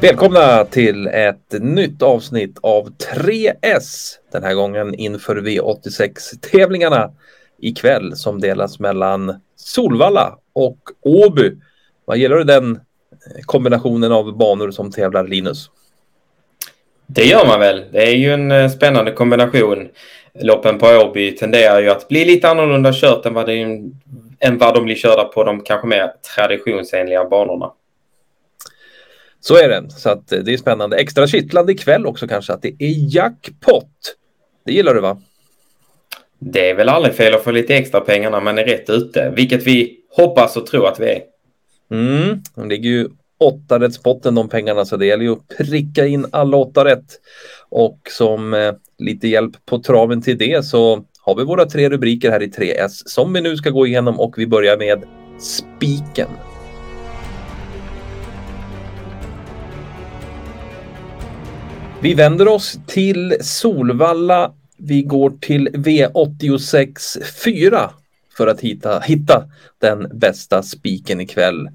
Välkomna till ett nytt avsnitt av 3S. Den här gången inför V86-tävlingarna ikväll som delas mellan Solvalla och Åby. Vad gäller den eh, kombinationen av banor som tävlar Linus? Det gör man väl. Det är ju en eh, spännande kombination. Loppen på Åby tenderar ju att bli lite annorlunda kört än vad, det, än vad de blir körda på de kanske mer traditionsenliga banorna. Så är det. Så att eh, det är spännande. Extra kittlande ikväll också kanske att det är jackpot. Det gillar du va? Det är väl aldrig fel att få lite extra pengar när man är rätt ute, vilket vi hoppas och tror att vi är. Mm, de ligger ju åtta rätt spotten de pengarna så det gäller ju att pricka in alla åtta rätt. Och som eh, lite hjälp på traven till det så har vi våra tre rubriker här i 3S som vi nu ska gå igenom och vi börjar med spiken. Vi vänder oss till Solvalla. Vi går till V86 4 för att hitta, hitta den bästa spiken ikväll.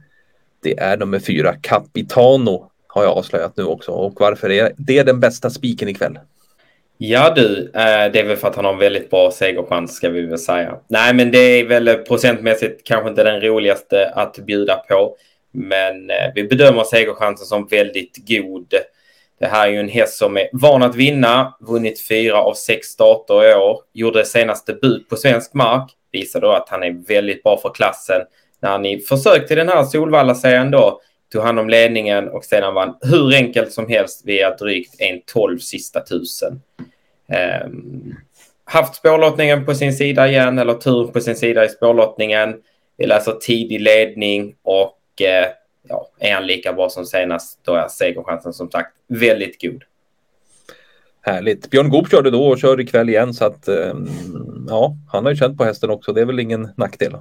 Det är nummer fyra, Capitano, har jag avslöjat nu också. Och varför är det den bästa spiken ikväll? Ja du, eh, det är väl för att han har en väldigt bra segerchans ska vi väl säga. Nej, men det är väl procentmässigt kanske inte den roligaste att bjuda på. Men eh, vi bedömer segerchansen som väldigt god. Det här är ju en häst som är van att vinna, vunnit fyra av sex starter i år, gjorde senast debut på svensk mark, visar då att han är väldigt bra för klassen. När han i försök till den här Solvalla-serien då tog hand om ledningen och sedan vann hur enkelt som helst via drygt en 12 sista tusen. Um, haft spårlottningen på sin sida igen, eller tur på sin sida i spårlottningen. Vi läser tidig ledning och uh, ja, är han lika bra som senast, då är segerchansen som sagt väldigt god. Härligt. Björn Goop körde då och kör ikväll igen så att um, ja, han har ju känt på hästen också. Det är väl ingen nackdel.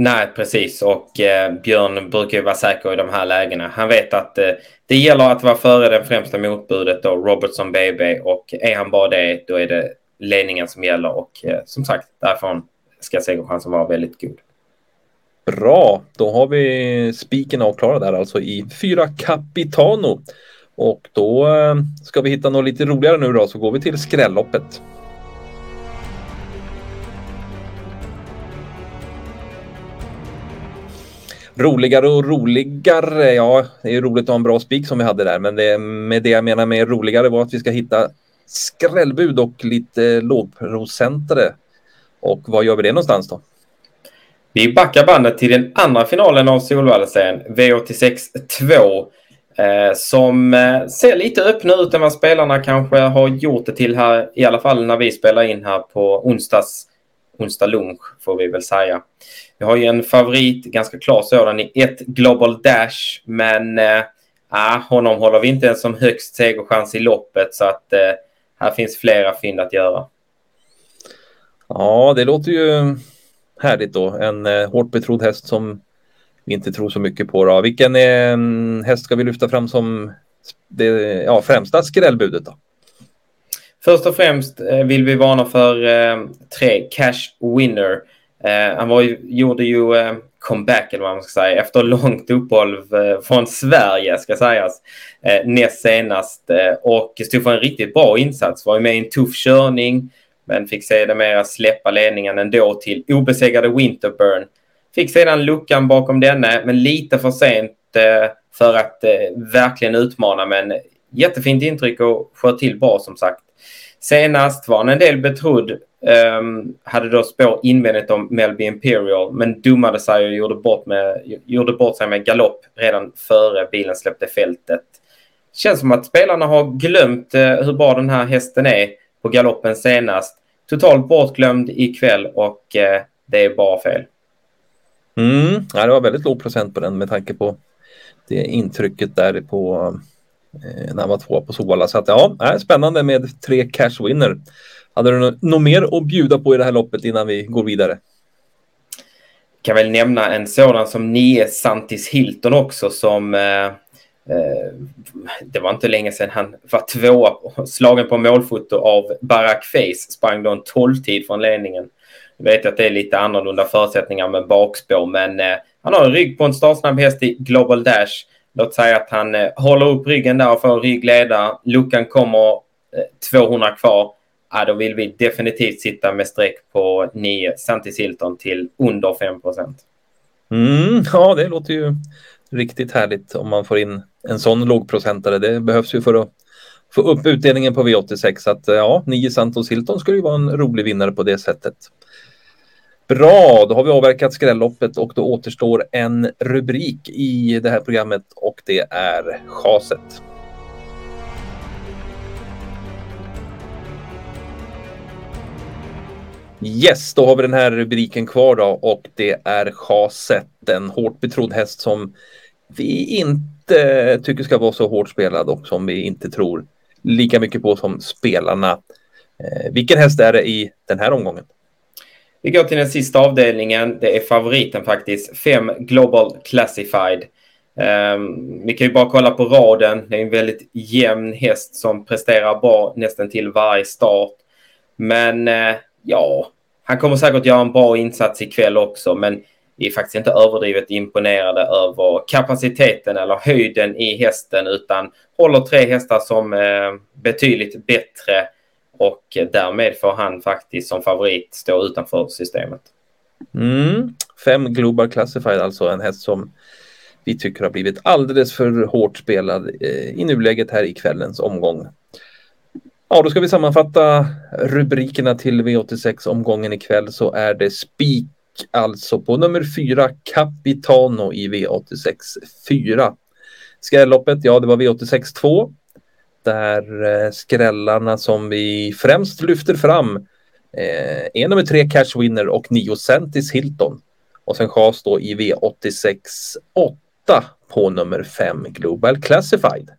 Nej, precis. Och eh, Björn brukar ju vara säker i de här lägena. Han vet att eh, det gäller att vara före den främsta motbudet då, Robertson BB. Och är han bara det, då är det ledningen som gäller. Och eh, som sagt, därifrån ska segerchansen vara väldigt god. Bra, då har vi spiken avklarad där alltså i fyra Capitano. Och då eh, ska vi hitta något lite roligare nu då, så går vi till skrälloppet. Roligare och roligare, ja det är roligt att ha en bra spik som vi hade där men det, med det jag menar med roligare var att vi ska hitta skrällbud och lite eh, lågprocentare. Och var gör vi det någonstans då? Vi backar bandet till den andra finalen av Solvalla-serien, V86 2. Eh, som eh, ser lite öppna ut än vad spelarna kanske har gjort det till här, i alla fall när vi spelar in här på onsdags, onsdag lunch får vi väl säga. Vi har ju en favorit, ganska klar sådan, i ett Global Dash. Men äh, honom håller vi inte ens som högst segerchans i loppet. Så att äh, här finns flera fynd att göra. Ja, det låter ju härligt då. En eh, hårt betrodd häst som vi inte tror så mycket på. Då. Vilken eh, häst ska vi lyfta fram som det ja, främsta skrällbudet då? Först och främst eh, vill vi varna för eh, tre Cash Winner. Eh, han var ju, gjorde ju eh, comeback, eller vad man ska säga, efter långt uppehåll eh, från Sverige, ska sägas, eh, näst senast. Eh, och stod för en riktigt bra insats. Var ju med i en tuff körning, men fick sedermera släppa ledningen ändå till obesegrade Winterburn. Fick sedan luckan bakom denne, men lite för sent eh, för att eh, verkligen utmana. Men jättefint intryck och sköt till bra som sagt. Senast var han en del betrodd Um, hade då spår invändigt om Melby Imperial men dummade sig och gjorde bort, med, gjorde bort sig med galopp redan före bilen släppte fältet. Känns som att spelarna har glömt uh, hur bra den här hästen är på galoppen senast. Totalt bortglömd ikväll och uh, det är bara fel. Mm, ja, det var väldigt låg procent på den med tanke på det intrycket där på uh, när han var två på Solvalla. Så att ja, spännande med tre cash winner. Hade du något mer att bjuda på i det här loppet innan vi går vidare? kan väl nämna en sådan som Nio Santis Hilton också som eh, eh, Eh, det var inte länge sedan han var tvåa slagen på målfoto av Barack Face sprang då en tolvtid från ledningen. Jag vet att det är lite annorlunda förutsättningar med bakspår men eh, han har en rygg på en startsnabb häst i Global Dash. Låt säga att han eh, håller upp ryggen där och får ryggleda. Luckan kommer 200 kvar. Ja, då vill vi definitivt sitta med streck på 9 Santis Hilton till under 5 mm, Ja, det låter ju riktigt härligt om man får in en sån lågprocentare. Det behövs ju för att få upp utdelningen på V86. Så att ja, 9 Santos Hilton skulle ju vara en rolig vinnare på det sättet. Bra, då har vi avverkat skrälloppet och då återstår en rubrik i det här programmet och det är chaset. Yes, då har vi den här rubriken kvar då och det är chaset. En hårt betrodd häst som vi inte tycker ska vara så hårt spelad och som vi inte tror lika mycket på som spelarna. Eh, vilken häst är det i den här omgången? Vi går till den sista avdelningen. Det är favoriten faktiskt. Fem Global Classified. Um, vi kan ju bara kolla på raden. Det är en väldigt jämn häst som presterar bra nästan till varje start. Men uh, ja, han kommer säkert göra en bra insats ikväll också. Men är faktiskt inte överdrivet imponerade över kapaciteten eller höjden i hästen utan håller tre hästar som eh, betydligt bättre och därmed får han faktiskt som favorit stå utanför systemet. Mm. Fem Global Classified, alltså en häst som vi tycker har blivit alldeles för hårt spelad eh, i nuläget här i kvällens omgång. Ja, då ska vi sammanfatta rubrikerna till V86-omgången ikväll så är det spik alltså på nummer fyra Capitano i V86 4. Skrälloppet, ja det var V86 2 där eh, skrällarna som vi främst lyfter fram eh, är nummer tre Cash Winner och 9 Centis Hilton. Och sen chas då i V86 8 på nummer 5 Global Classified.